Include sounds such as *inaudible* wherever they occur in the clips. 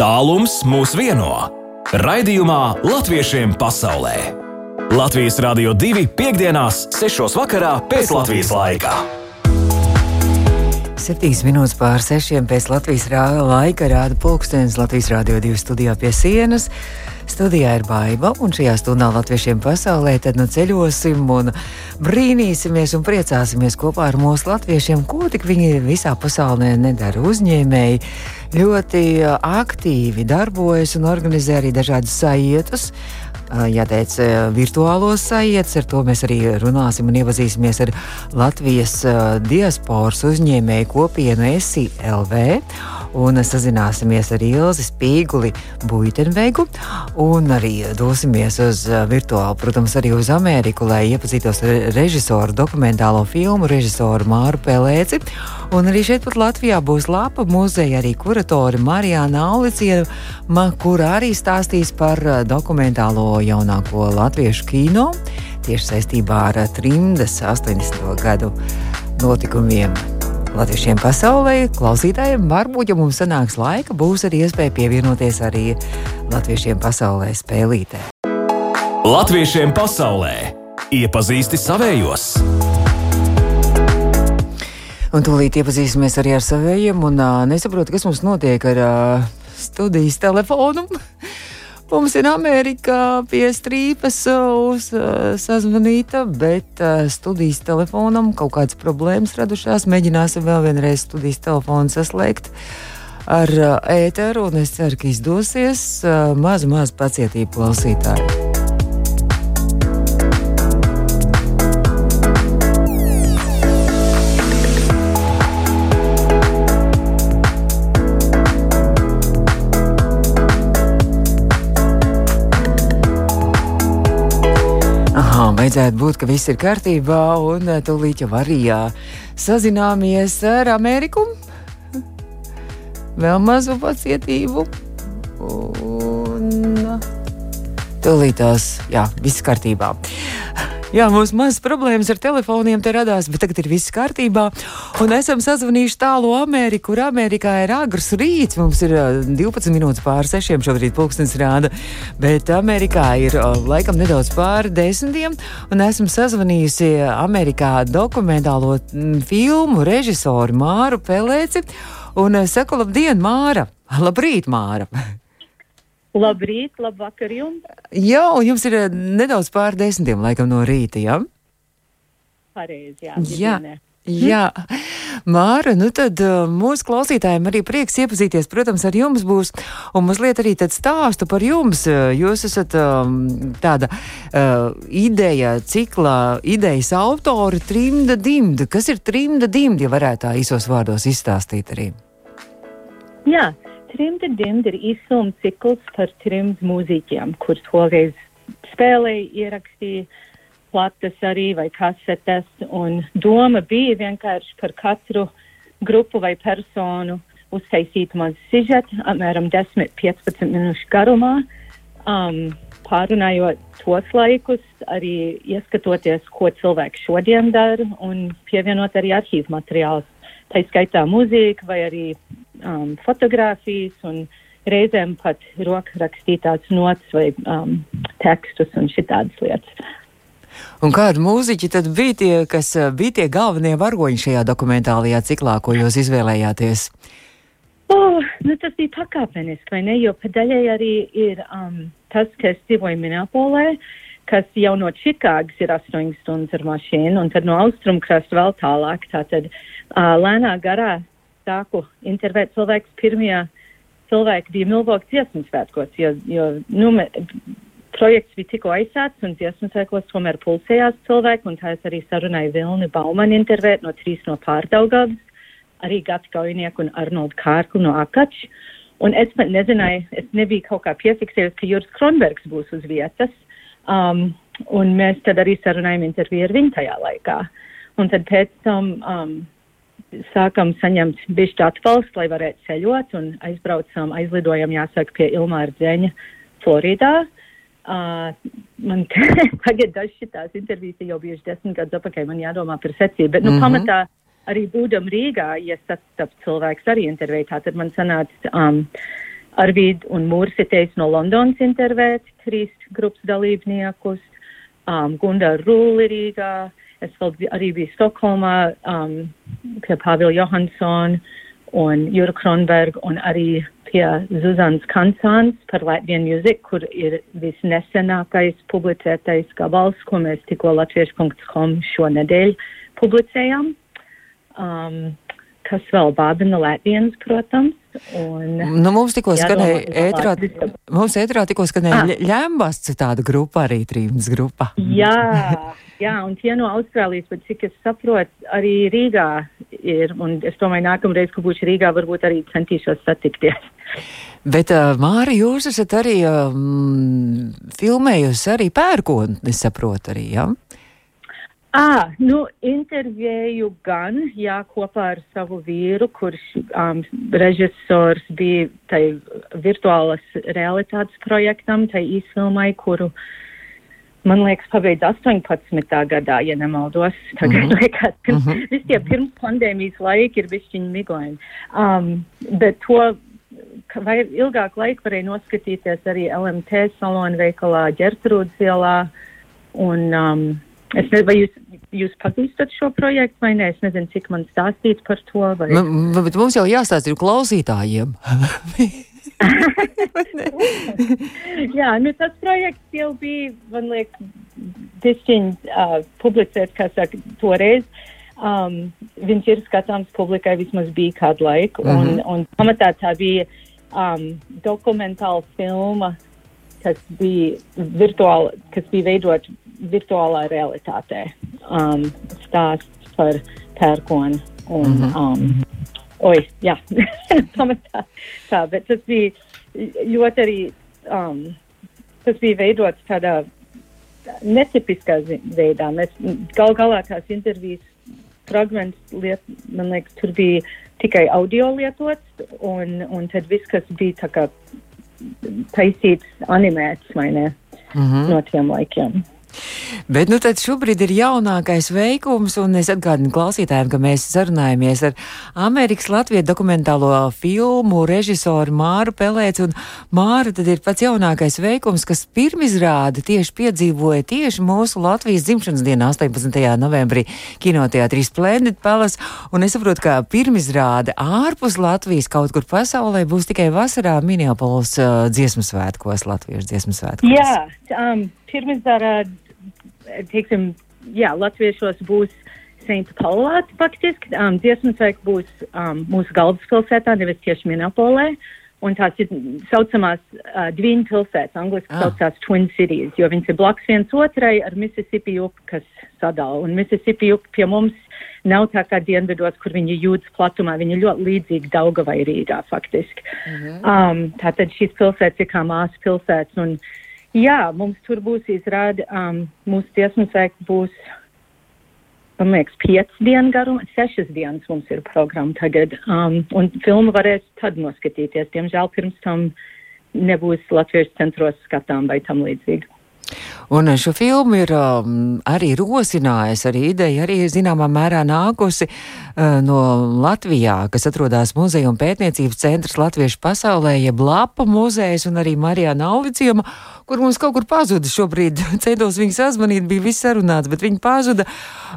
Tālums mūs vieno. Raidījumā Latviešiem pasaulē. Latvijas Rādio 2.5.6. vakarā pēc Latvijas laika. 7 minūtes pār 6 pēc Latvijas laika rāda pulkstenis Latvijas Rādio 2 studijā pie sienas. Studijā ir baiva, un šajā stundā latviešiem pasaulē tad nu ceļosim un brīnīsimies un priecāsimies kopā ar mūsu latviešiem, ko tik viņi visā pasaulē nedara. Uzņēmēji ļoti aktīvi darbojas un organizē arī dažādus sajietus jāteic, virtuālos sajietas. Ar to mēs arī runāsim un iepazīsimies ar Latvijas diasporas uzņēmēju kopienu SILV. Un sazināsimies ar Ilzi Spīguli Buitenveigu un arī dosimies uz virtuālu, protams, arī uz Ameriku, lai iepazītos ar režisoru, dokumentālo filmu režisoru Māru Pelēci. Un arī šeit pat Latvijā būs lapa muzeja arī kuratori Marijāna Aulicieva, kura arī stāstīs par dokumentālo jaunāko latviešu kino tieši saistībā ar trimdas 80. gadu notikumiem. Latviešiem pasaulē, klausītājiem, varbūt, ja mums sanāks laika, būs arī iespēja pievienoties arī Latviešiem pasaulē spēlītē. Latviešiem pasaulē iepazīsti savējos! Un tūlīt iepazīsimies arī ar saviem, un uh, nesaprotu, kas mums notiek ar uh, studijas telefonu. Mums ir Amerikā pie strīpas uz uh, sazvanīta, bet uh, studijas telefonam kaut kādas problēmas radušās. Mēģināsim vēl vienreiz studijas telefonu saslēgt ar uh, ēteru, un es ceru, ka izdosies. Uh, maz, maz pacietību klausītāji. Vajadzētu būt, ka viss ir kārtībā, un tūlīt jau arī sazināmies ar Ameriku. Vēl mazu pacietību. Un tūlīt tās, jā, viss kārtībā. Jā, mums mazas problēmas ar telefoniem te radās, bet tagad ir viss kārtībā. Un esam sazvanījuši tālu Ameriku, kur Amerikā ir agrs rīts. Mums ir 12 minūtes pāri sešiem šobrīd pulkstenis rāda, bet Amerikā ir laikam nedaudz pāri desmitiem. Un esam sazvanījusi Amerikā dokumentālo filmu režisoru Māru Pelēci. Un saku labdien, Māra! Labrīt, Māra! *laughs* Labrīt, labvakar jums! Jā, un jums ir nedaudz pār desmitiem laikam no rīta, jā? Pareizi, jā. Jā. Jā, Māra, nu tad uh, mūsu klausītājiem arī prieks iepazīties, protams, ar jums būs, un mazliet arī tad stāstu par jums. Jūs esat um, tāda uh, ideja, cikla, idejas autori, trimda dimda. Kas ir trimda dimda, ja varētu tā īsos vārdos izstāstīt arī? Jā, Trimda dimda ir īsuma cikls par trim mūziķiem, kurus toreiz spēlēja, ierakstīja plates arī vai kasetes. Un doma bija vienkārši par katru grupu vai personu uztaisīt mazu sižetu, apmēram 10-15 minūšu garumā. Um, pārunājot tos laikus, arī ieskatoties, ko cilvēki šodien dara, un pievienot arī arhīvu materiālus. Tā skaitā mūzika vai arī um, fotografijas un reizēm pat rokrakstītās nots vai um, tekstus un šitādas lietas. Un kādi mūziķi tad bija tie, kas uh, bija tie galvenie varoņi šajā dokumentālajā ciklā, ko jūs izvēlējāties? Oh, nu tas bija pakāpeniski, vai ne? Jo padaļai arī ir um, tas, ka es dzīvoju Minneapolē, kas jau no Čikāgas ir 8 stundas ar mašīnu, un tad no austrumkrasta vēl tālāk. Tātad uh, lēnā garā sāku intervēt cilvēkus pirmajā cilvēki bija Milvoka dziesmu svētkos, jo, jo nu, me, projekts bija tikko aizsācis un dziesmu svētkos tomēr pulsējās cilvēki, un tā es arī sarunāju Vilni Baumani intervēt no trīs no pārdaugavas, arī Gats Kaujinieku un Arnoldu Kārku no Akačs. Un es pat nezināju, es nebiju kaut kā piefiksējis, ka Juris Kronbergs būs uz vietas. Um, un mēs tad arī sarunājam interviju ar viņu tajā laikā. Un tad pēc tam um, sākam saņemt bišķi atbalstu, lai varētu ceļot, un aizbraucam, aizlidojam, jāsaka, pie Ilmāra Dzeņa Floridā. Uh, man *laughs* tagad dažs šitās intervijas jau bijuši desmit gadus atpakaļ, man jādomā par secību, bet, nu, mm -hmm. pamatā arī būdam Rīgā, ja sastap cilvēks arī intervijā, tad man sanāca um, Arvīd un Mūrsitējs no Londonas intervēt trīs grupas dalībniekus, um, Gundar Rūli Rīgā, es vēl arī biju Stokholmā um, pie Pāvila Johansson un Jura Kronberg un arī pie Zuzans Kansāns par Latvian Music, kur ir visnesenākais publicētais gabals, ko mēs tikko latviešu.com šonedēļ publicējām. Um, kas vēl bādina Latvijas, protams. Un, nu, mums tikko skanēja ētrā, mums ētrā tikko skanēja ah. ļembasts tāda grupa arī, trījums grupa. Jā, jā, un tie no Austrālijas, bet cik es saprotu, arī Rīgā ir, un es domāju, nākamreiz, kad būšu Rīgā, varbūt arī centīšos satikties. Bet, uh, Māri, jūs esat arī um, filmējusi arī pērkonu, es saprotu arī, jā? Ja? À, nu, intervēju gan, jā, kopā ar savu vīru, kurš um, režisors bija tai virtuālas realitātes projektam, tai īsfilmai, kuru, man liekas, pabeidz 18. gadā, ja nemaldos. Tagad, mm -hmm. liekas, pirms, mm -hmm. visi tie pirms pandēmijas laiki ir bišķiņi miglaini. Um, bet to vai ilgāk laika varēja noskatīties arī LMT salonu veikalā Ģertrūdas ielā. Un, um, Es nezinu, vai jūs, jūs pazīstat šo projektu vai nē, es nezinu, cik man stāstīt par to. Vai... M bet mums jau jāstāst ir klausītājiem. *laughs* Jā, nu tas projekts jau bija, man liekas, dišķiņ uh, publicēts, kā saka, toreiz. Um, viņš ir skatāms publikai vismaz bija kādu laiku, mm -hmm. un, un pamatā tā bija um, dokumentāla filma, kas bija virtuāli, kas bija veidot virtuālā realitātē. Um, stāsts par pērkonu un, mm -hmm. um, oi, jā, *laughs* pamatā tā, bet tas bija ļoti arī, um, tas bija veidots tādā netipiskā veidā. Mēs gal galā tās intervijas fragments, liet, man liekas, tur bija tikai audio lietots, un, un tad viss, kas bija tā kā taisīts, animēts, vai ne, mm -hmm. no tiem laikiem. Bet nu šobrīd ir jaunākais veikums, un es atgādinu klausītājiem, ka mēs sarunājamies ar Amerikas Latvijas dokumentālo filmu režisoru Māru Pelēci, Māra tad ir pats jaunākais veikums, kas pirmizrādi tieši piedzīvoja tieši mūsu Latvijas dzimšanas dienā 18. novembrī kinoteātrī Splendid Palace, un es saprotu, ka pirmizrāde ārpus Latvijas kaut kur pasaulē būs tikai vasarā Minneapolis uh, dziesmu svētkos, Latviešu dziesmu svētkos. Jā, um, pirmizrāde teiksim, jā, latviešos būs Seinta Paulā faktiski. Um, dziesmas veik būs um, mūsu galvaspilsētā, nevis tieši Minapolē. Un tās ir saucamās uh, diviņu pilsētas, angliski ah. saucās Twin Cities, jo viņas ir blakus viens otrai ar Mississippi upi, kas sadala. Un Mississippi upi pie mums nav tā kā dienvidos, kur viņi jūtas platumā, viņi ļoti līdzīgi Daugavai Rīgā faktiski. Mm -hmm. um, tātad šīs pilsētas ir kā māsu pilsētas. Un, uh, Jā, mums tur būs izrāde, um, mūsu dziesmas veik būs, man liekas, piecas dienas garuma, sešas dienas mums ir programma tagad, um, un filmu varēs tad noskatīties. Diemžēl pirms tam nebūs Latvijas centros skatām vai tam līdzīgi. Un šo filmu ir um, arī rosinājis, arī ideja arī zināmā mērā nākusi uh, no Latvijā, kas atrodas muzeja un pētniecības centrs Latviešu pasaulē, jeb Lapa muzejs un arī Marijā Nauviciema, kur mums kaut kur pazuda šobrīd. *laughs* Centos viņu sazvanīt, bija viss sarunāts, bet viņi pazuda.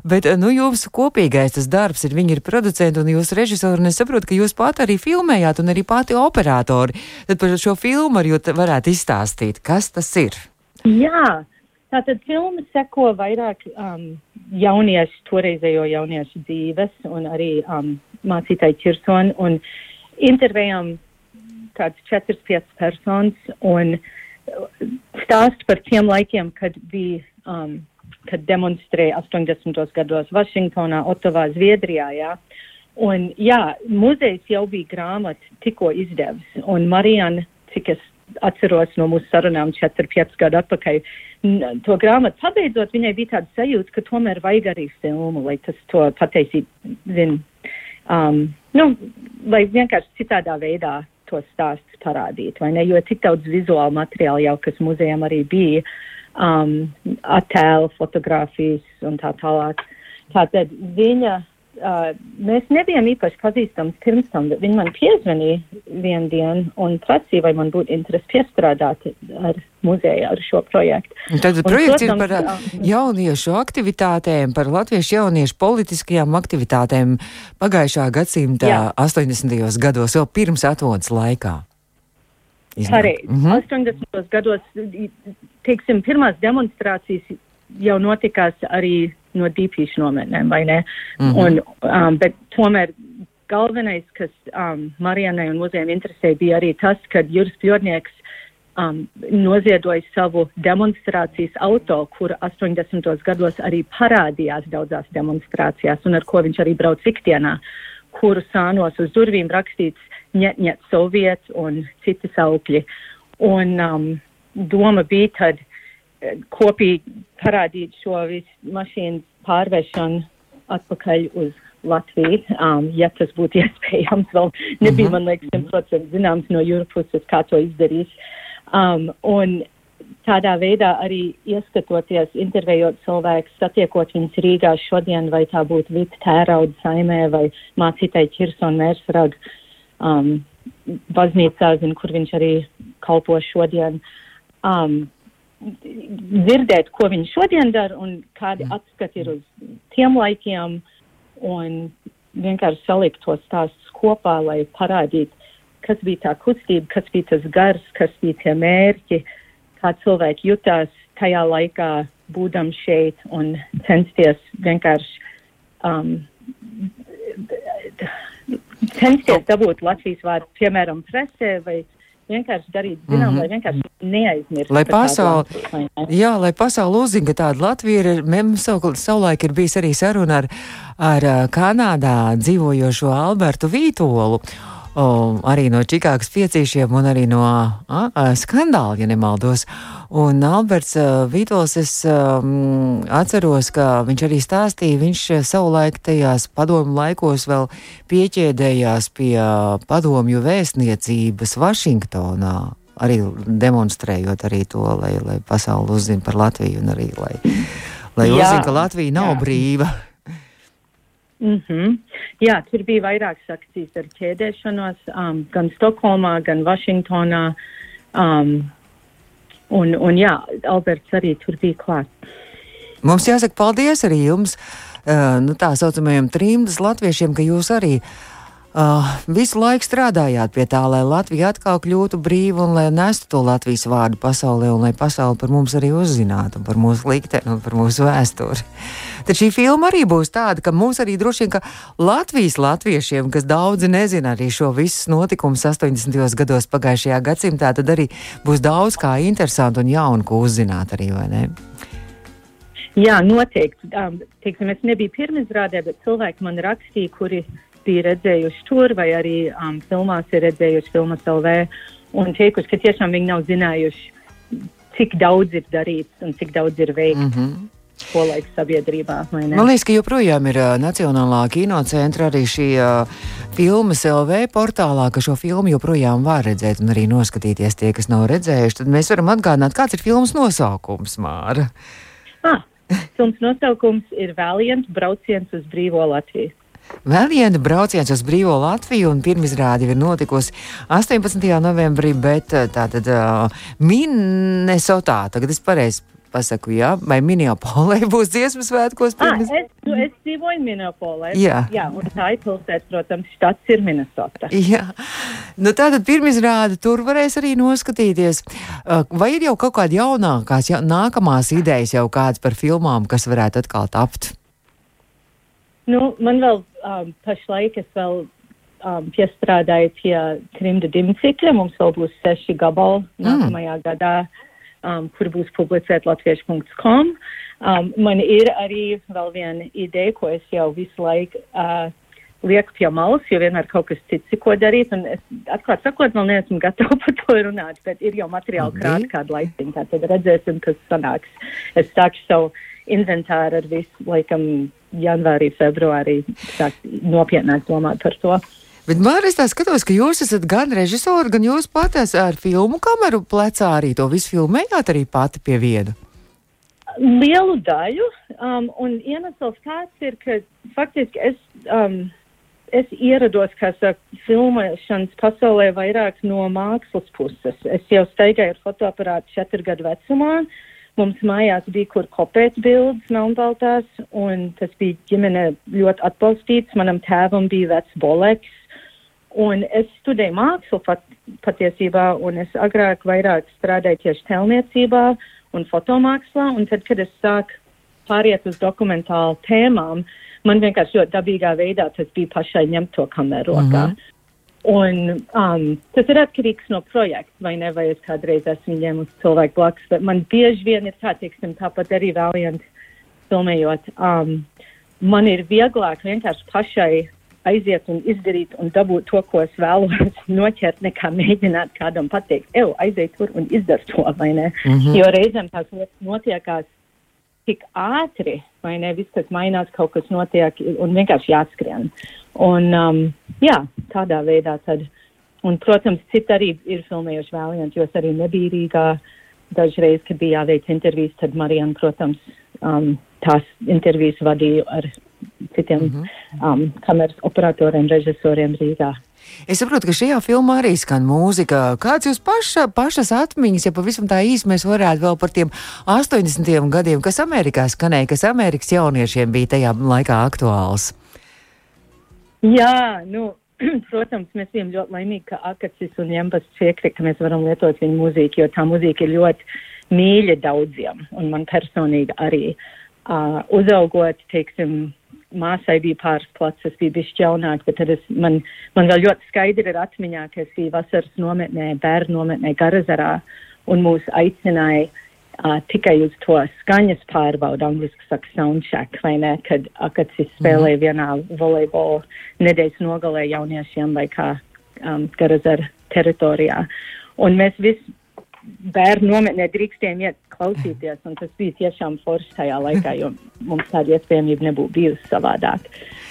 Bet, nu, jūsu kopīgais tas darbs ir, viņi ir producenti un jūs režisori, un es saprotu, ka jūs pat arī filmējāt un arī pati operatori. Tad par šo filmu arī varētu izstāstīt, kas tas ir. Jā, tātad filma seko vairāk um, jauniešu, toreizējo jauniešu dzīves un arī um, mācītāju ķirsoni un intervējām kāds 4-5 personas un stāst par tiem laikiem, kad bija, um, kad demonstrēja 80. gados Vašingtonā, Otavā, Zviedrijā, jā. Un jā, muzejs jau bija grāmatu tikko izdevis un Marijana, cik es atceros no mūsu sarunām 4-5 gadu atpakaļ. To grāmatu pabeidzot, viņai bija tāda sajūta, ka tomēr vajag arī filmu, lai tas to pateicību, zin, um, nu, lai vienkārši citādā veidā to stāstu parādītu, vai ne, jo tik daudz vizuālu materiālu jau, kas muzejam arī bija, um, attēlu, fotografijas un tā tālāk. Tātad viņa uh, mēs nebijām īpaši pazīstams pirms tam, bet viņi man piezvanīja vienu dienu un prasīja, vai man būtu interesi piestrādāt ar muzeju ar šo projektu. Un tad un, projekts protams, ir par jauniešu aktivitātēm, par latviešu jauniešu politiskajām aktivitātēm pagājušā gadsimta jā. 80. gados, vēl pirms atvodas laikā. Pareizi. Mm -hmm. 80. gados, teiksim, pirmās demonstrācijas jau notikās arī no dīpīšu nometnēm, vai ne? Mm -hmm. un, um, bet tomēr galvenais, kas um, Marijanai un muzejiem interesēja, bija arī tas, ka Juris Pļodnieks um, noziedoja savu demonstrācijas auto, kur 80. gados arī parādījās daudzās demonstrācijās, un ar ko viņš arī brauc ikdienā, kuru sānos uz durvīm rakstīts ņet, ņet soviets un citi saukļi. Un um, doma bija tad kopīgi parādīt šo visu mašīnu pārvešanu atpakaļ uz Latviju, um, ja tas būtu *laughs* iespējams. Vēl nebija, mm -hmm. man liekas, simtprocentīgi zināms no jūras puses, kā to izdarīs. Um, un tādā veidā arī ieskatoties, intervējot cilvēkus, satiekot viņus Rīgā šodien, vai tā būtu Vita Tērauda saimē vai mācītai Kirsona Mērsraga um, baznīcā, zin, kur viņš arī kalpo šodien. Um, dzirdēt, ko viņi šodien dara un kādi mm. atskati ir uz tiem laikiem un vienkārši salikt tos stāstus kopā, lai parādītu, kas bija tā kustība, kas bija tas gars, kas bija tie mērķi, kā cilvēki jutās tajā laikā, būdam šeit un censties vienkārši um, censties dabūt Latvijas vārdu, piemēram, presē vai vienkārši darīt zinām, mm -hmm. lai vienkārši neaizmirst. Lai pasauli, jā, lai pasauli uzzina, ka tāda Latvija ir, mums savulaik ir bijis arī saruna ar, ar Kanādā dzīvojošo Albertu Vītolu o, arī no Čikāgas piecīšiem un arī no a, a, skandāla, ja nemaldos. Un Alberts uh, Vītols, es um, atceros, ka viņš arī stāstīja, viņš savulaik tajās padomu laikos vēl pieķēdējās pie uh, padomju vēstniecības Vašingtonā. Arī demonstrējot arī to, lai, lai pasauli uzzina par Latviju un arī lai, lai uzzina, ka Latvija nav jā. brīva. Mm -hmm. Jā, tur bija vairākas akcijas ar ķēdēšanos, um, gan Stokholmā, gan Vašingtonā. Um, un, un jā, Alberts arī tur bija klāt. Mums jāsaka paldies arī jums, uh, nu, tā saucamajiem trimdas latviešiem, ka jūs arī uh, Uh, visu laiku strādājāt pie tā, lai Latvija atkal kļūtu brīva un lai nestu to Latvijas vārdu pasaulē, un lai pasauli par mums arī uzzinātu, par mūsu likteni un par mūsu vēsturi. Tad šī filma arī būs tāda, ka mums arī droši vien, ka Latvijas latviešiem, kas daudzi nezina arī šo visus notikumus 80. gados pagājušajā gadsimtā, tad arī būs daudz kā interesanti un jaunu, ko uzzināt arī, vai ne? Jā, noteikti. Um, teiksim, es nebiju pirmizrādē, bet cilvēki man rakstīja, kuri bija redzējuši tur, vai arī um, filmās ir redzējuši filmas LV un teikuši, ka tiešām viņi nav zinājuši, cik daudz ir darīts un cik daudz ir veikts. Mm -hmm. Polaika sabiedrībā. Man liekas, ka joprojām ir uh, Nacionālā kinocentra arī šī uh, filmas LV portālā, ka šo filmu joprojām var redzēt un arī noskatīties tie, kas nav redzējuši. Tad mēs varam atgādināt, kāds ir filmas nosaukums, Māra. Ah, filmas nosaukums ir Valiant brauciens uz brīvo Latviju. Vēl viena brauciens uz brīvo Latviju, un pirmizrāde ir notikusi 18. novembrī, bet eh, tātad uh, Minnesotā, tagad es pareizi pasaku, jā, vai Minneapolē *laughs* būs dziesmas svētkos? Pirms... Ah, es, nu, es dzīvoju Minneapolē. Jā. jā, un tā ir pilsēta, protams, štats ir Minnesota. Jā, nu tātad pirmizrāde tur varēs arī noskatīties. Vai ir jau kaut kāda jaunākās, ja, nākamās idejas jau kāds par filmām, kas varētu atkal tapt? Nu, man vēl um, pašlaik es vēl um, piestrādāju pie trimda dimcikļa. Mums vēl būs seši gabali mm. nākamajā gadā, um, kur būs publicēt latviešu.com. Um, man ir arī vēl viena ideja, ko es jau visu laiku uh, lieku pie malas, jo vienmēr kaut kas cits, ko darīt. Un es, atklāt sakot, vēl neesmu gatava *laughs* par to runāt, bet ir jau materiāli krāt kādu laiciņu. Tad redzēsim, kas sanāks. Es sākšu savu inventāru ar visu, laikam, janvārī, februārī sāk nopietnāk domāt par to. Bet man es tā skatos, ka jūs esat gan režisori, gan jūs pati esat ar filmu kameru plecā arī to visu filmējāt arī pati pie viena. Lielu daļu, um, un iemesls tāds ir, ka faktiski es, um, es ierados, kā saka, filmēšanas pasaulē vairāk no mākslas puses. Es jau staigāju ar fotoaparātu četru gadu vecumā. Mums mājās bija, kur kopēt bildes melnbaltās, un tas bija ģimene ļoti atbalstīts. Manam tēvam bija vecs boleks, un es studēju mākslu pat, patiesībā, un es agrāk vairāk strādāju tieši telniecībā un fotomākslā, un tad, kad es sāku pāriet uz dokumentālu tēmām, man vienkārši ļoti dabīgā veidā tas bija pašai ņemt to kameru rokā. Mm -hmm. Un um, tas ir atkarīgs no projekta, vai ne, vai es kādreiz esmu ņēmusi cilvēku blakus, bet man bieži vien ir tā, teiksim, tāpat arī Valiant filmējot. Um, man ir vieglāk vienkārši pašai aiziet un izdarīt un dabūt to, ko es vēlos *laughs* noķert, nekā mēģināt kādam pateikt, evo, aiziet tur un izdara to, vai ne? Mm -hmm. Jo reizēm tās lietas notiekās tik ātri, vai ne, viss, kas mainās, kaut kas notiek un vienkārši jāskrien. Un, um, jā, tādā veidā tad. Un, protams, citi arī ir filmējuši vēlientu, jo es arī nebiju Rīgā. Dažreiz, kad bija jāveic intervijas, tad Marijana, protams, um, tās intervijas vadīja ar citiem mm -hmm. um, kameras operatoriem, režisoriem Rīgā. Es saprotu, ka šajā filmā arī skan mūzika. Kāds jūs paša, pašas atmiņas, ja pavisam tā īsi mēs varētu vēl par tiem 80. gadiem, kas Amerikā skanēja, kas Amerikas jauniešiem bija tajā laikā aktuāls? Jā, nu, *clears throat* protams, mēs bijām ļoti laimīgi, ka Akacis un Jambas piekrita, ka mēs varam lietot viņu mūziku, jo tā mūzika ir ļoti mīļa daudziem, un man personīgi arī uh, uzaugot, teiksim, māsai bija pāris plats, es biju bišķi jaunāk, bet tad es, man, man vēl ļoti skaidri ir atmiņā, ka es biju vasaras nometnē, bērnu nometnē Garazarā, un mūs aicināja uh, tikai uz to skaņas pārbaudu, angliski saka soundcheck, vai ne, kad Akats spēlēja mm. vienā volejbola nedēļas nogalē jauniešiem vai kā um, Garazara teritorijā. Un mēs visi bērnu nometnē drīkstiem iet klausīties, un tas bija tiešām forši tajā laikā, jo mums tāda iespējamība nebūtu bijusi savādāk.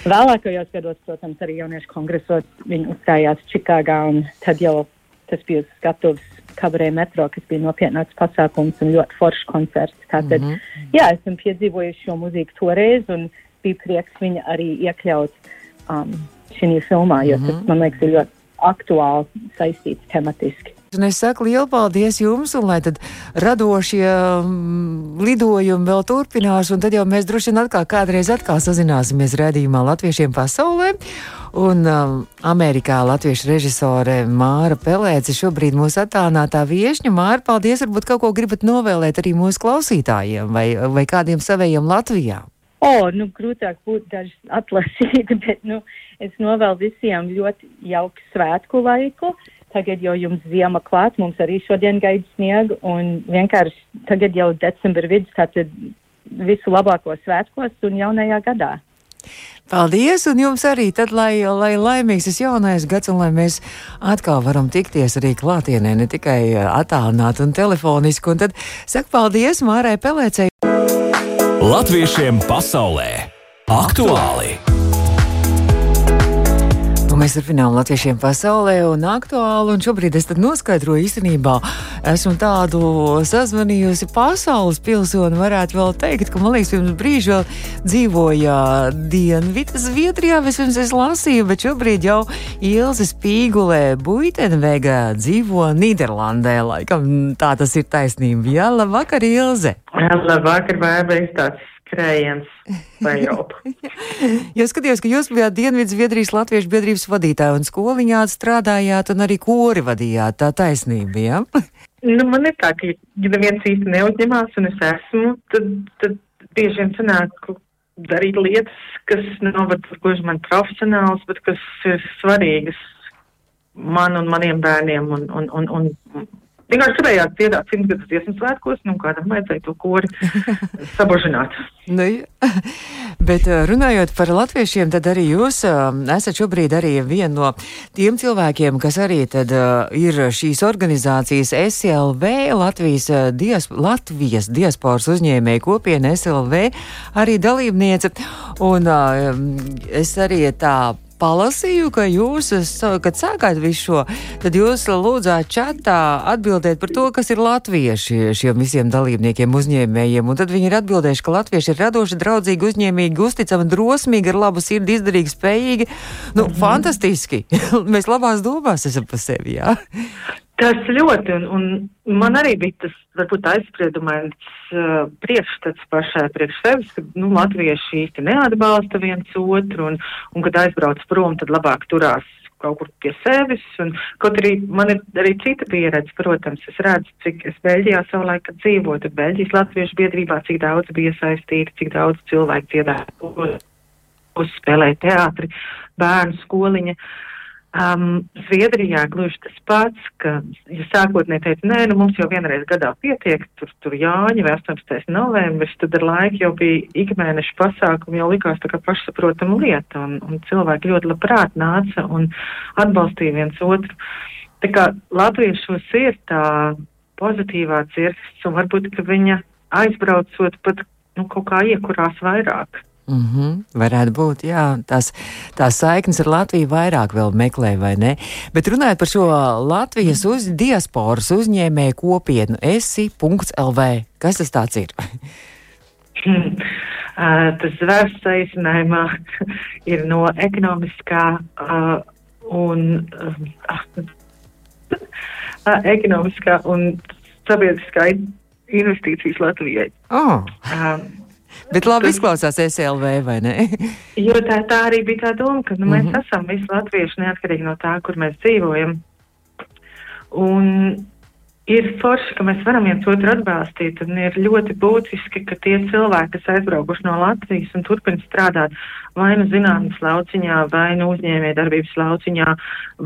Vēlākajos gados, protams, arī jauniešu kongresos viņi uzstājās Čikāgā, un tad jau tas bija skatuves kabarē metro, kas bija nopietnāks pasākums un ļoti foršs koncerts. Tātad, mm -hmm. jā, esam piedzīvojuši šo mūziku toreiz, un bija prieks viņu arī iekļaut um, šī filmā, jo mm -hmm. tas, man liekas, ir ļoti aktuāli saistīts tematiski. Un es saku lielu paldies jums, un lai tad radošie um, lidojumi vēl turpinās, un tad jau mēs droši vien atkal kādreiz atkal sazināsimies redzījumā Latviešiem pasaulē. Un um, Amerikā latviešu režisore Māra Pelēce šobrīd mūsu attālinātā viešņa. Māra, paldies, varbūt kaut ko gribat novēlēt arī mūsu klausītājiem vai, vai kādiem savējiem Latvijā. O, oh, nu, grūtāk būtu dažs atlasīt, *laughs* bet, nu, es novēlu visiem ļoti jauku svētku laiku. Tagad jau jums ziema klāt, mums arī šodien gaida sniegu, un vienkārši tagad jau decembra vidus, tātad visu labāko svētkos un jaunajā gadā. Paldies, un jums arī tad, lai, lai laimīgs šis jaunais gads, un lai mēs atkal varam tikties arī klātienē, ne tikai attālināt un telefoniski. Un tad saku paldies Mārai Pelēcei. Latviešiem pasaulē aktuāli! Un mēs turpinām latviešiem pasaulē un aktuāli. Un šobrīd es noskaidroju īstenībā, esmu tādu sazvanījusi pasaules pilsoni, varētu vēl teikt, ka man liekas, pirms brīža vēl dzīvoja Dienvidas Zviedrijā, vispirms es lasīju, bet šobrīd jau Ilze Spīgulē Buitenvega dzīvo Nīderlandē. Laikam tā tas ir taisnība. Jā, labvakar, Ilze! Labvakar, Bērbēs, tāds skrējiens pa Eiropu. ja skatījos, ka jūs bijāt Dienvidas Zviedrijas Latviešu biedrības vadītāja un skoliņā strādājāt un arī kori vadījāt, tā taisnība, jā? Ja? *laughs* nu, man ir tā, ka, ja neviens īsti neuzņemās un es esmu, tad, tad bieži vien sanāk darīt lietas, kas nav varbūt gluži man profesionāls, bet kas ir svarīgas man un maniem bērniem un, un, un, un Vienkārši gribējāt dziedāt simtgadus dziesmu svētkos, nu kādam vajadzēja to kori *laughs* sabožināt. nu, *laughs* bet eh, runājot par latviešiem, tad arī jūs uh, esat šobrīd arī viena no tiem cilvēkiem, kas arī tad uh, ir šīs organizācijas SLV, Latvijas, dias, Latvijas diasporas uzņēmēja kopiena SLV, arī dalībniece. Un es arī tā palasīju, ka jūs, kad sākāt visu šo, tad jūs lūdzāt čatā atbildēt par to, kas ir latvieši šiem visiem dalībniekiem, uzņēmējiem. Un tad viņi ir atbildējuši, ka latvieši ir radoši, draudzīgi, uzņēmīgi, uzticami, drosmīgi, ar labu sirdi, izdarīgi, spējīgi. Nu, mm -hmm. fantastiski! *laughs* Mēs labās domās esam pa sevi, jā. Tas ļoti, un, un man arī bija tas, varbūt aizspriedumains uh, priekšstats pašai priekš sevis, ka, nu, latvieši īsti neatbalsta viens otru, un, un kad aizbrauc prom, tad labāk turās kaut kur pie sevis, un kaut arī man ir arī cita pieredze, protams, es redzu, cik es Beļģijā savulaik dzīvoju, tad Beļģijas latviešu biedrībā, cik daudz bija saistīti, cik daudz cilvēku dziedāja, uzspēlēja teātri, bērnu skoliņa. Uh, Um, Zviedrijā gluži tas pats, ka, ja sākotnēji teica, nē, nu mums jau vienreiz gadā pietiek, tur, tur Jāņa vai 18. novembris, tad ar laiku jau bija ikmēneša pasākumi, jau likās tā kā pašsaprotama lieta, un, un cilvēki ļoti labprāt nāca un atbalstīja viens otru. Tā kā latviešos ir tā pozitīvā dzirksts, un varbūt, ka viņa aizbraucot pat, nu, kaut kā iekurās vairāk. Mm -hmm, varētu būt, jā, tās, tās saiknes ar Latviju vairāk vēl meklē, vai ne? Bet runājot par šo Latvijas uz diasporas uzņēmēju kopienu, esi.lv, kas tas tāds ir? *laughs* Hmm. Uh, tas vērsts saīsinājumā *laughs* ir no ekonomiskā uh, un uh, *laughs* ekonomiskā un sabiedriskā investīcijas Latvijai. Oh. Um, Bet labi izklausās SLV, vai ne? *laughs* jo tā, tā arī bija tā doma, ka nu, mēs mm -hmm. esam visi latvieši neatkarīgi no tā, kur mēs dzīvojam. Un ir forši, ka mēs varam viens otru atbalstīt, un ir ļoti būtiski, ka tie cilvēki, kas aizbraukuši no Latvijas un turpina strādāt vai nu zinātnes lauciņā, vai nu uzņēmē darbības lauciņā,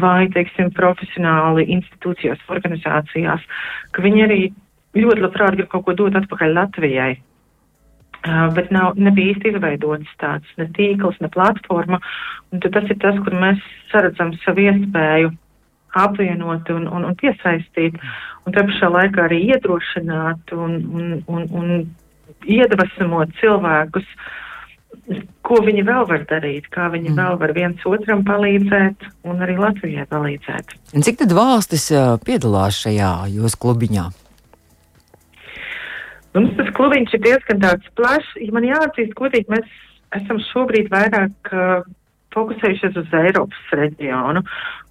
vai, teiksim, profesionāli institūcijās, organizācijās, ka viņi arī ļoti labprāt grib kaut ko dot atpakaļ Latvijai. Uh, bet nav, nebija īsti izveidots tāds ne tīkls, ne platforma. Un tas ir tas, kur mēs saredzam savu iespēju apvienot un, un, un piesaistīt, un te pašā laikā arī iedrošināt un, un, un, un iedvesmot cilvēkus, ko viņi vēl var darīt, kā viņi mm. vēl var viens otram palīdzēt un arī Latvijai palīdzēt. Un cik tad valstis piedalās šajā jūsu klubiņā? Mums tas klubiņš ir diezgan tāds plašs. Ja man jāatzīst, godīgi, mēs esam šobrīd vairāk uh, fokusējušies uz Eiropas reģionu.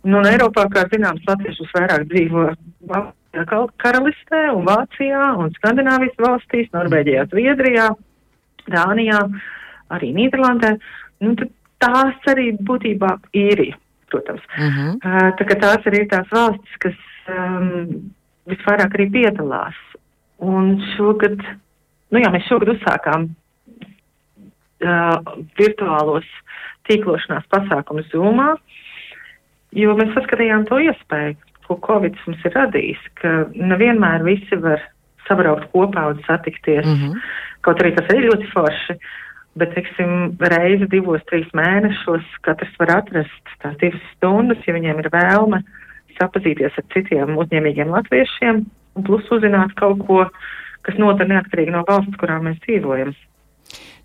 Un, un Eiropā, kā zināms, latviešus vairāk dzīvo Karalistē un Vācijā un Skandināvijas valstīs, Norvēģijā, Zviedrijā, Dānijā, arī Nīderlandē. Nu, tās arī būtībā īrija, protams. Uh -huh. uh, tā, tās arī ir tās valstis, kas um, visvairāk arī piedalās Un šogad, nu jā, mēs šogad uzsākām uh, virtuālos tīklošanās pasākumus Zoomā, jo mēs saskatījām to iespēju, ko Covid mums ir radījis, ka nevienmēr visi var sabraukt kopā un satikties. Mm -hmm. Kaut arī tas ir ļoti forši, bet, teiksim, reizi divos, trīs mēnešos katrs var atrast tās divas stundas, ja viņiem ir vēlme sapazīties ar citiem uzņēmīgiem latviešiem un plus uzzināt kaut ko, kas notiek neatkarīgi no valsts, kurā mēs dzīvojam.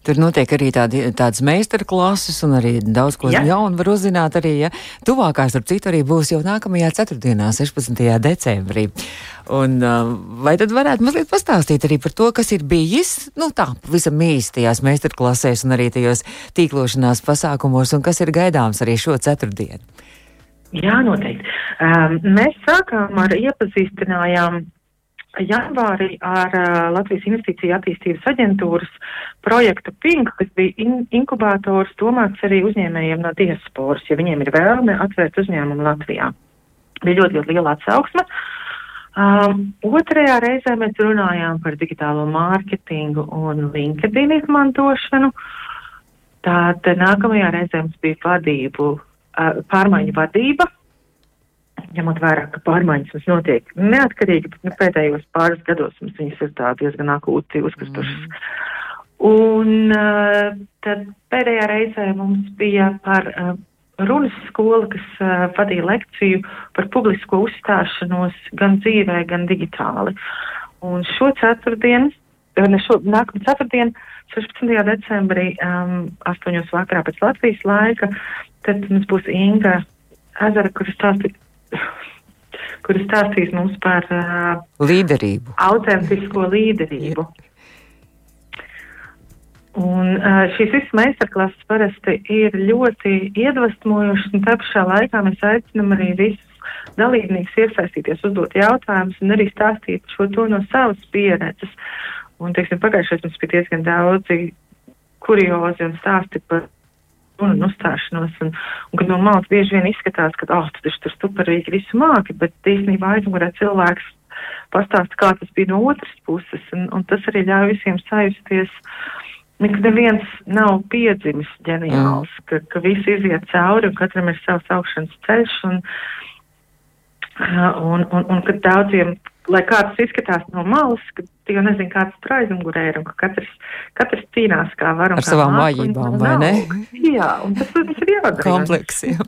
Tur notiek arī tādi, tādas meistarklases, un arī daudz ko ja. jaunu var uzzināt. Arī, ja. Tuvākās, starp citu, arī būs jau nākamajā ceturtdienā, 16. decembrī. Un, uh, vai tad varētu mazliet pastāstīt arī par to, kas ir bijis, nu tā, pavisam īstajās meistarklasēs un arī tajos tīklošanās pasākumos, un kas ir gaidāms arī šo ceturtdienu? Jā, noteikti. Um, mēs sākām ar iepazīstinājām janvārī ar uh, Latvijas Investīcija attīstības aģentūras projektu PINK, kas bija in inkubators domāts arī uzņēmējiem no diasporas, ja viņiem ir vēlme atvērt uzņēmumu Latvijā. Bija ļoti, ļoti liela atsauksme. Um, otrajā reizē mēs runājām par digitālo mārketingu un LinkedIn izmantošanu. Tātad nākamajā reizē mums bija vadību, uh, pārmaiņu vadība, ņemot vērā, ka pārmaiņas mums notiek neatkarīgi, bet nu, pēdējos pāris gados mums viņas ir tā diezgan akūti uzkritušas. Mm. Un uh, tad pēdējā reizē mums bija par uh, runas skola, kas uh, vadīja lekciju par publisko uzstāšanos gan dzīvē, gan digitāli. Un šo ceturtdienu, ne šo nākamo ceturtdienu, 16. decembrī, um, 8. vakarā pēc Latvijas laika, tad mums būs Inga Ezera, kuras stāstīs, *laughs* kuras stāstīs mums par uh, līderību. Autentisko līderību. Un uh, šīs visas meistarklases parasti ir ļoti iedvesmojošas, un tā pašā laikā mēs aicinām arī visus dalībniekus iesaistīties, uzdot jautājumus un arī stāstīt šo to no savas pieredzes. Un, teiksim, pagājušajā mums bija diezgan daudzi kuriozi un stāsti par un uzstāšanos, un, un kad no malas bieži vien izskatās, ka, oh, tu taču tur superīgi visu māki, bet īstenībā aizmugurē cilvēks pastāst, kā tas bija no otras puses, un, un tas arī ļauj visiem sajusties Nekad neviens nav piedzimis ģeniāls, ka, ka visi iziet cauri un katram ir savs augšanas ceļš. Un, un, un, un kad daudziem, lai kāds izskatās no malas, ka tu jau nezini, kāds tur aizmugurē ir un ka katrs, katrs cīnās kā var. Ar savām vājībām, vai ne? Jā, un tas, tas ir jādara. Kompleksiem.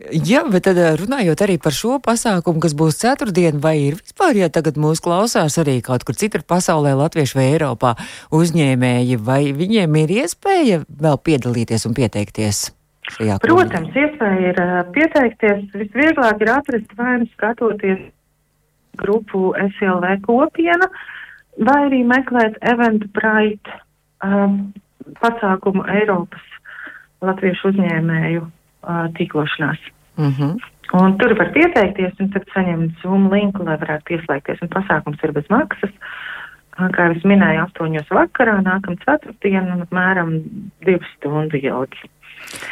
Jā, bet tad eh, runājot arī par šo pasākumu, kas būs ceturtdien, vai ir vispār, ja tagad mūs klausās arī kaut kur citur pasaulē, Latviešu vai Eiropā uzņēmēji, vai viņiem ir iespēja vēl piedalīties un pieteikties? Protams, iespēja ir uh, pieteikties. Visvieglāk ir atrast vai nu skatoties grupu SLV kopiena, vai arī meklēt Eventbrite uh, pasākumu Eiropas latviešu uzņēmēju uh, tīklošanās. Mm -hmm. Un tur var pieteikties un tad saņemt Zoom linku, lai varētu pieslēgties. Un pasākums ir bez maksas. Kā jau es minēju, astoņos vakarā, nākamā ceturtdiena, un apmēram divas stundu ilgi.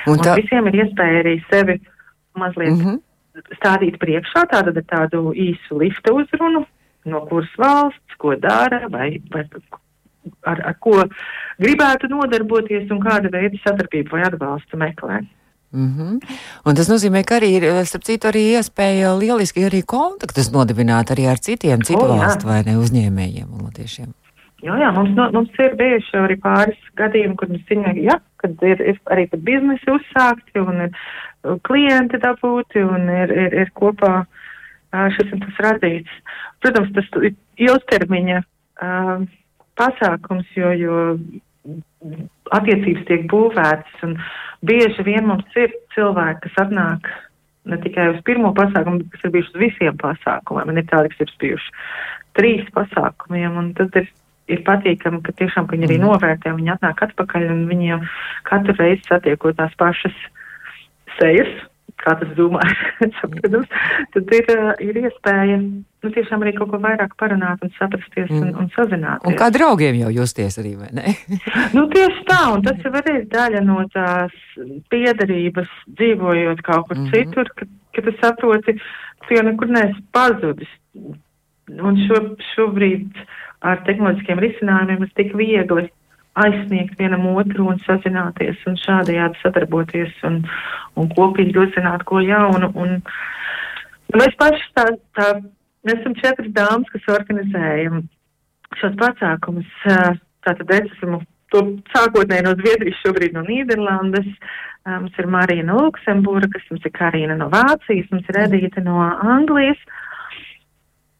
Un, tā... un visiem ir iespēja arī sevi mazliet mm -hmm. Stādīt priekšā, tātad ar tādu īsu lifta uzrunu, no kuras valsts, ko dara, vai, vai ar, ar ko gribētu nodarboties un kāda veida sadarbību vai atbalstu meklēt. Mm -hmm. Un tas nozīmē, ka arī ir, starp citu, arī iespēja lieliski arī kontaktus nodibināt arī ar citiem citu oh, valstu vai ne uzņēmējiem un latviešiem. Jā, jā, mums, no, mums ir bijuši arī pāris gadījumi, kur mēs zinām, ja, kad ir, ir arī pat biznesi uzsākti un ir klienti dabūti un ir, ir, ir kopā šis un tas radīts. Protams, tas ir ilgtermiņa uh, pasākums, jo, jo attiecības tiek būvētas un bieži vien mums ir cilvēki, kas atnāk ne tikai uz pirmo pasākumu, bet kas ir bijuši uz visiem pasākumiem. Man ir tādi, kas ir bijuši trīs pasākumiem, un tad ir, ir patīkami, ka tiešām, ka viņi arī mhm. novērtē, viņi atnāk atpakaļ un viņiem katru reizi satiekot tās pašas sejas, kā tas domāts, *laughs* tad ir, ir iespēja nu, tiešām arī kaut ko vairāk parunāt un saprasties mm. un, un sazināties. Un kā draugiem jau justies arī, vai ne? *laughs* nu, tieši tā, un tas jau arī ir daļa no tās piedarības, dzīvojot kaut kur mm -hmm. citur, ka, ka tu saproti, tu jau nekur neesi pazudis. Un šo, šobrīd ar tehnoloģiskiem risinājumiem ir tik viegli aizsniegt vienam otru un sazināties un šādajādi sadarboties un, un kopīgi uzzināt ko jaunu. Un, mēs paši tā, tā Mēs esam četras dāmas, kas organizējam šos pasākumus. Tātad es esmu to sākotnēji no Zviedrijas, šobrīd no Nīderlandes. Mums ir Marija no Luksemburgas, mums ir Karina no Vācijas, mums ir Edīte no Anglijas.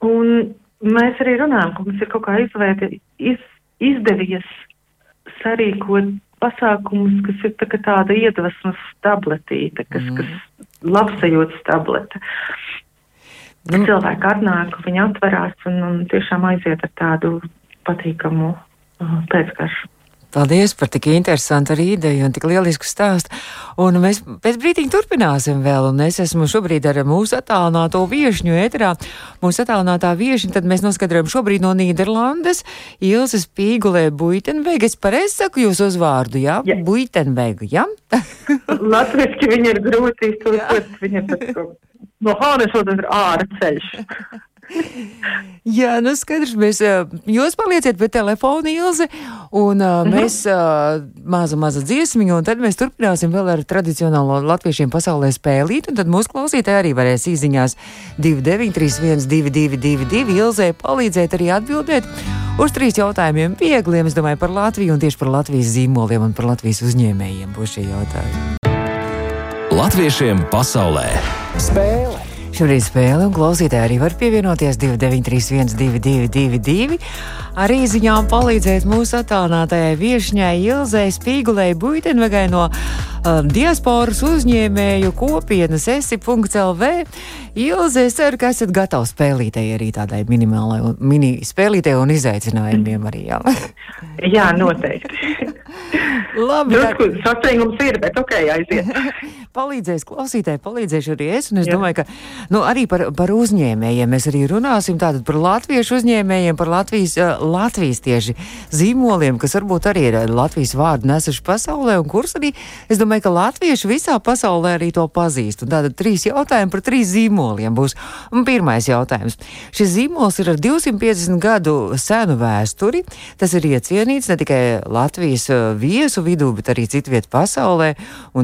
Un mēs arī runājam, ka mums ir kaut kā izvērti, iz, izdevies sarīkot pasākumus, kas ir tā tāda iedvesmas tabletīte, kas, mm. kas labsajūtas tableta. Nu, cilvēki atnāk, viņi atverās un, un tiešām aiziet ar tādu patīkamu uh, pēcgaršu. Paldies par tik interesantu ideju un tik lielisku stāstu. Un mēs pēc brīdiņa turpināsim vēl. Un es esmu šobrīd ar mūsu attālināto viešņu ēterā. Mūsu attālinātā viešņa, tad mēs noskaidrojam šobrīd no Nīderlandes Ilzes Pīgulē Buitenvega. Es pareizi saku jūsu uzvārdu, jā? Ja? Buitenvega, jā? *laughs* Latviski viņi ir grūti iztulkot, viņi ir pēc no Hānesotas ir ārā ceļš. *laughs* Jā, nu skaidrs, mēs, jūs palieciet pie telefona, Ilze, un mhm. mēs maza, maza dziesmiņu, un tad mēs turpināsim vēl ar tradicionālo latviešiem pasaulē spēlīt, un tad mūsu klausītāji arī varēs īziņās 2931 222 Ilzē palīdzēt arī atbildēt uz trīs jautājumiem viegliem, es domāju, par Latviju un tieši par Latvijas zīmoliem un par Latvijas uzņēmējiem būs šie jautājumi. Latviešiem pasaulē spēle! Šorīt spēle un klausītāji arī var pievienoties 2931, 222, arī ziņām palīdzēt mūsu attālinātajai viesņai Ilzai Spīgulei Buitenvegai no uh, diasporas uzņēmēju kopienas esi.lv. Ilze, es ceru, ka esat gatavi spēlītēji arī tādai minimālai mini spēlītēji un izaicinājumiem arī. Jā, jā noteikti. *laughs* Labi, Drusku saceņums ir, bet ok, aiziet. *laughs* palīdzēs klausītāji, palīdzēšu arī es. Un es Jā. domāju, ka nu, arī par, par uzņēmējiem mēs arī runāsim. Tātad par latviešu uzņēmējiem, par Latvijas, uh, Latvijas tieši zīmoliem, kas varbūt arī ir Latvijas vārdu nesuši pasaulē, un kurus arī, es domāju, ka latvieši visā pasaulē arī to pazīst. Un tātad trīs jautājumi par trīs zīmoliem būs. Un pirmais jautājums. Šis zīmols ir ar 250 gadu senu vēsturi. Tas ir iecienīts ne tikai Latvijas viesu vidū, bet arī citvietu pasaulē,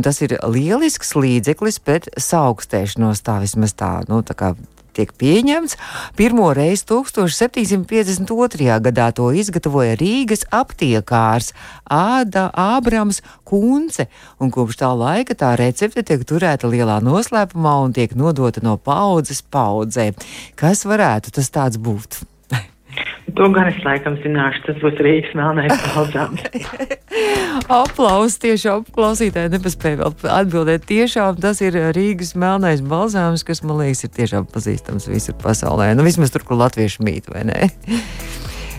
tas ir lielisks līdzeklis pret saaugstēšanos. Tā vismaz tā, nu, tā kā tiek pieņemts. Pirmo reizi 1752. gadā to izgatavoja Rīgas aptiekārs Āda Ābrams Kunce, un kopš tā laika tā recepte tiek turēta lielā noslēpumā un tiek nodota no paudzes paudzē. Kas varētu tas tāds būt? To gan es laikam zināšu, tas būs Rīgas melnais *laughs* balzāms. Aplausos tieši apklausītāji nepaspēja vēl atbildēt. Tiešām tas ir Rīgas melnais balzāms, kas man liekas ir tiešām pazīstams visur pasaulē. Nu, vismaz tur, kur latvieši mīt, vai ne?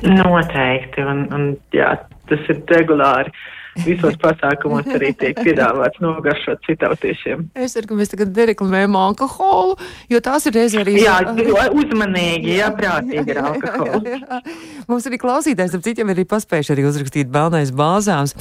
Noteikti, un, un jā, tas ir regulāri. Uh, visos pasākumos arī tiek piedāvāts nogaršot citautiešiem. Es ceru, ka mēs tagad nereklamējam alkoholu, jo tās ir reizē arī. Jā, *laughs* uzmanīgi, jā, prātīgi ar alkoholu. Mums arī klausītājs, ap citiem arī paspējuši arī uzrakstīt melnais bāzāms.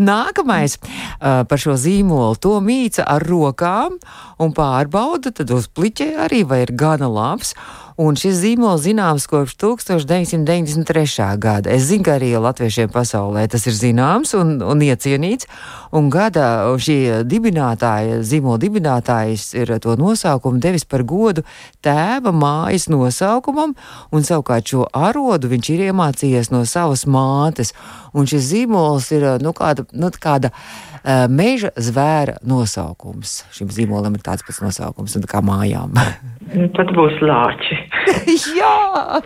Nākamais uh, par šo zīmolu to mīca ar rokām un pārbauda, tad uz pliķē arī vai ir gana labs. Un šis zīmols zināms kopš 1993. gada. Es zinu, ka arī latviešiem pasaulē tas ir zināms un, un iecienīts. Un gada šī dibinātāja, zīmola dibinātājs ir to nosaukumu devis par godu tēva mājas nosaukumam, un savukārt šo arodu viņš ir iemācījies no savas mātes. Un šis zīmols ir nu, kāda, nu, kāda uh, meža zvēra nosaukums. Šim zīmolam ir tāds pats nosaukums kā mājām. Tad būs lāči. *laughs* Jā!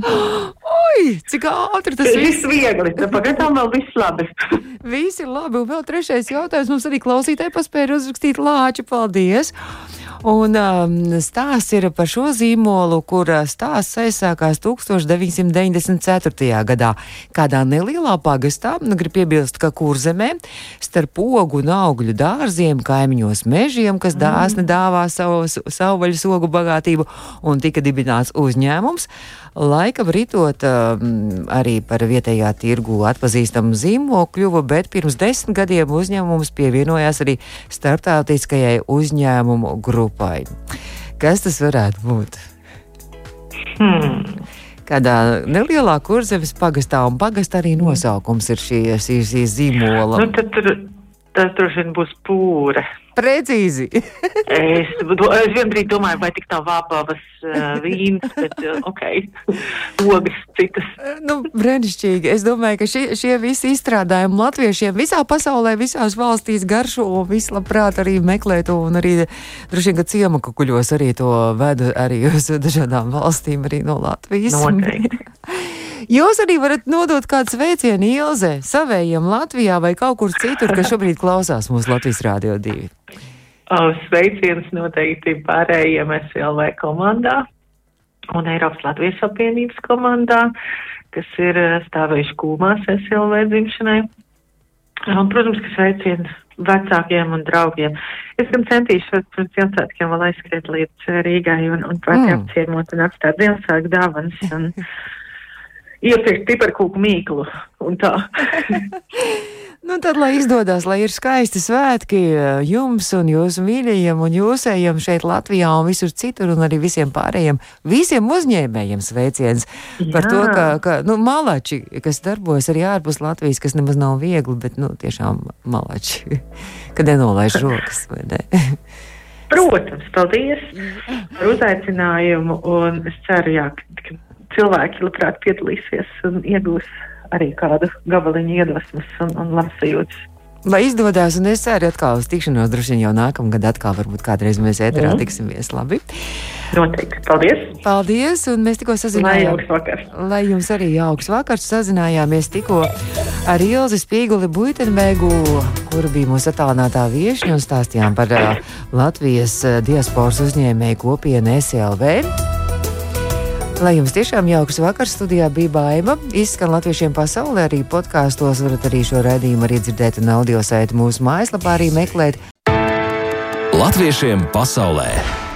Oi, cik ātri tas ir! Viss viegli, pagaidām vēl viss labi. Viss ir labi, un vēl trešais jautājums mums arī klausītāji paspēja uzrakstīt lāči. Paldies! Un um, stāsts ir par šo zīmolu, kur stāsts aizsākās 1994. gadā. Kādā nelielā pagastā, nu, grib piebilst, ka kurzemē starp pogu un augļu dārziem, kaimiņos mežiem, kas mm. dāsni dāvā savu savvaļas ogu bagātību, un tika dibināts uzņēmums. Laika ritot um, arī par vietējā tirgu atpazīstamu zīmolu kļuva, bet pirms desmit gadiem uzņēmums pievienojās arī starptautiskajai uzņēmumu grupai. Kas tas varētu būt? Hmm kādā nelielā kurzemes pagastā, un pagastā arī nosaukums ir šī, šī, šī zīmola. Nu, tad tur, tas droši vien būs pūre. Precīzi. *laughs* es, es vienbrīd domāju, vai tik tā vāpavas uh, vīns, bet uh, ok, *laughs* ogas citas. nu, brenišķīgi. Es domāju, ka šie, šie visi izstrādājumi latviešiem visā pasaulē, visās valstīs garšo un vislabprāt arī meklē to un arī droši vien, ka ciemakukuļos arī to veda arī uz dažādām valstīm arī no Latvijas. Noteikti. *laughs* Jūs arī varat nodot kādu sveicienu Ilze savējiem Latvijā vai kaut kur citur, kas šobrīd klausās mūsu Latvijas Rādio 2. Sveiciens noteikti pārējiem SLV komandā un Eiropas Latvijas apvienības komandā, kas ir stāvējuši kūmās SLV dzimšanai. Un, protams, ka sveiciens vecākiem un draugiem. Es gan centīšos pirms Ziemassvētkiem vēl aizskriet līdz Rīgai un, un pati mm. apciemot un atstāt Ziemassvētku dāvanas. Un, iepirkt piparkūku mīklu un tā. *laughs* Nu, tad, lai izdodas, lai ir skaisti svētki eh, jums un jūsu mīļajiem un jūsējiem šeit Latvijā un visur citur un arī visiem pārējiem, visiem uzņēmējiem sveiciens Jā. par to, ka, ka nu, malači, kas darbojas arī ārpus Latvijas, kas nemaz nav viegli, bet, nu, tiešām malači, *laughs* kad nenolaiž rokas, vai ne? Protams, paldies par *laughs* uzaicinājumu un es ceru, jā, ka cilvēki labprāt piedalīsies un iegūs arī kādu gabaliņu iedvesmas un, un labsajūtas. Lai izdodas, un es ceru atkal uz tikšanos, droši vien jau nākamgad atkal varbūt kādreiz mēs ēterā mm. tiksimies. Labi. Noteikti. Paldies! Paldies! Un mēs tikko sazinājāmies. Lai, Lai jums arī jauks vakars. Sazinājāmies tikko ar Ilzi Spīguli Buitenbēgu, kura bija mūsu attālinātā viešņa un stāstījām par uh, Latvijas diasporas uzņēmēju kopienu SLV. Lai jums tiešām jauks vakars studijā bija baiva. Izskan latviešiem pasaulē arī podkāstos. Varat arī šo raidījumu arī dzirdēt un audio saiti mūsu mājaslapā arī meklēt. Latviešiem pasaulē!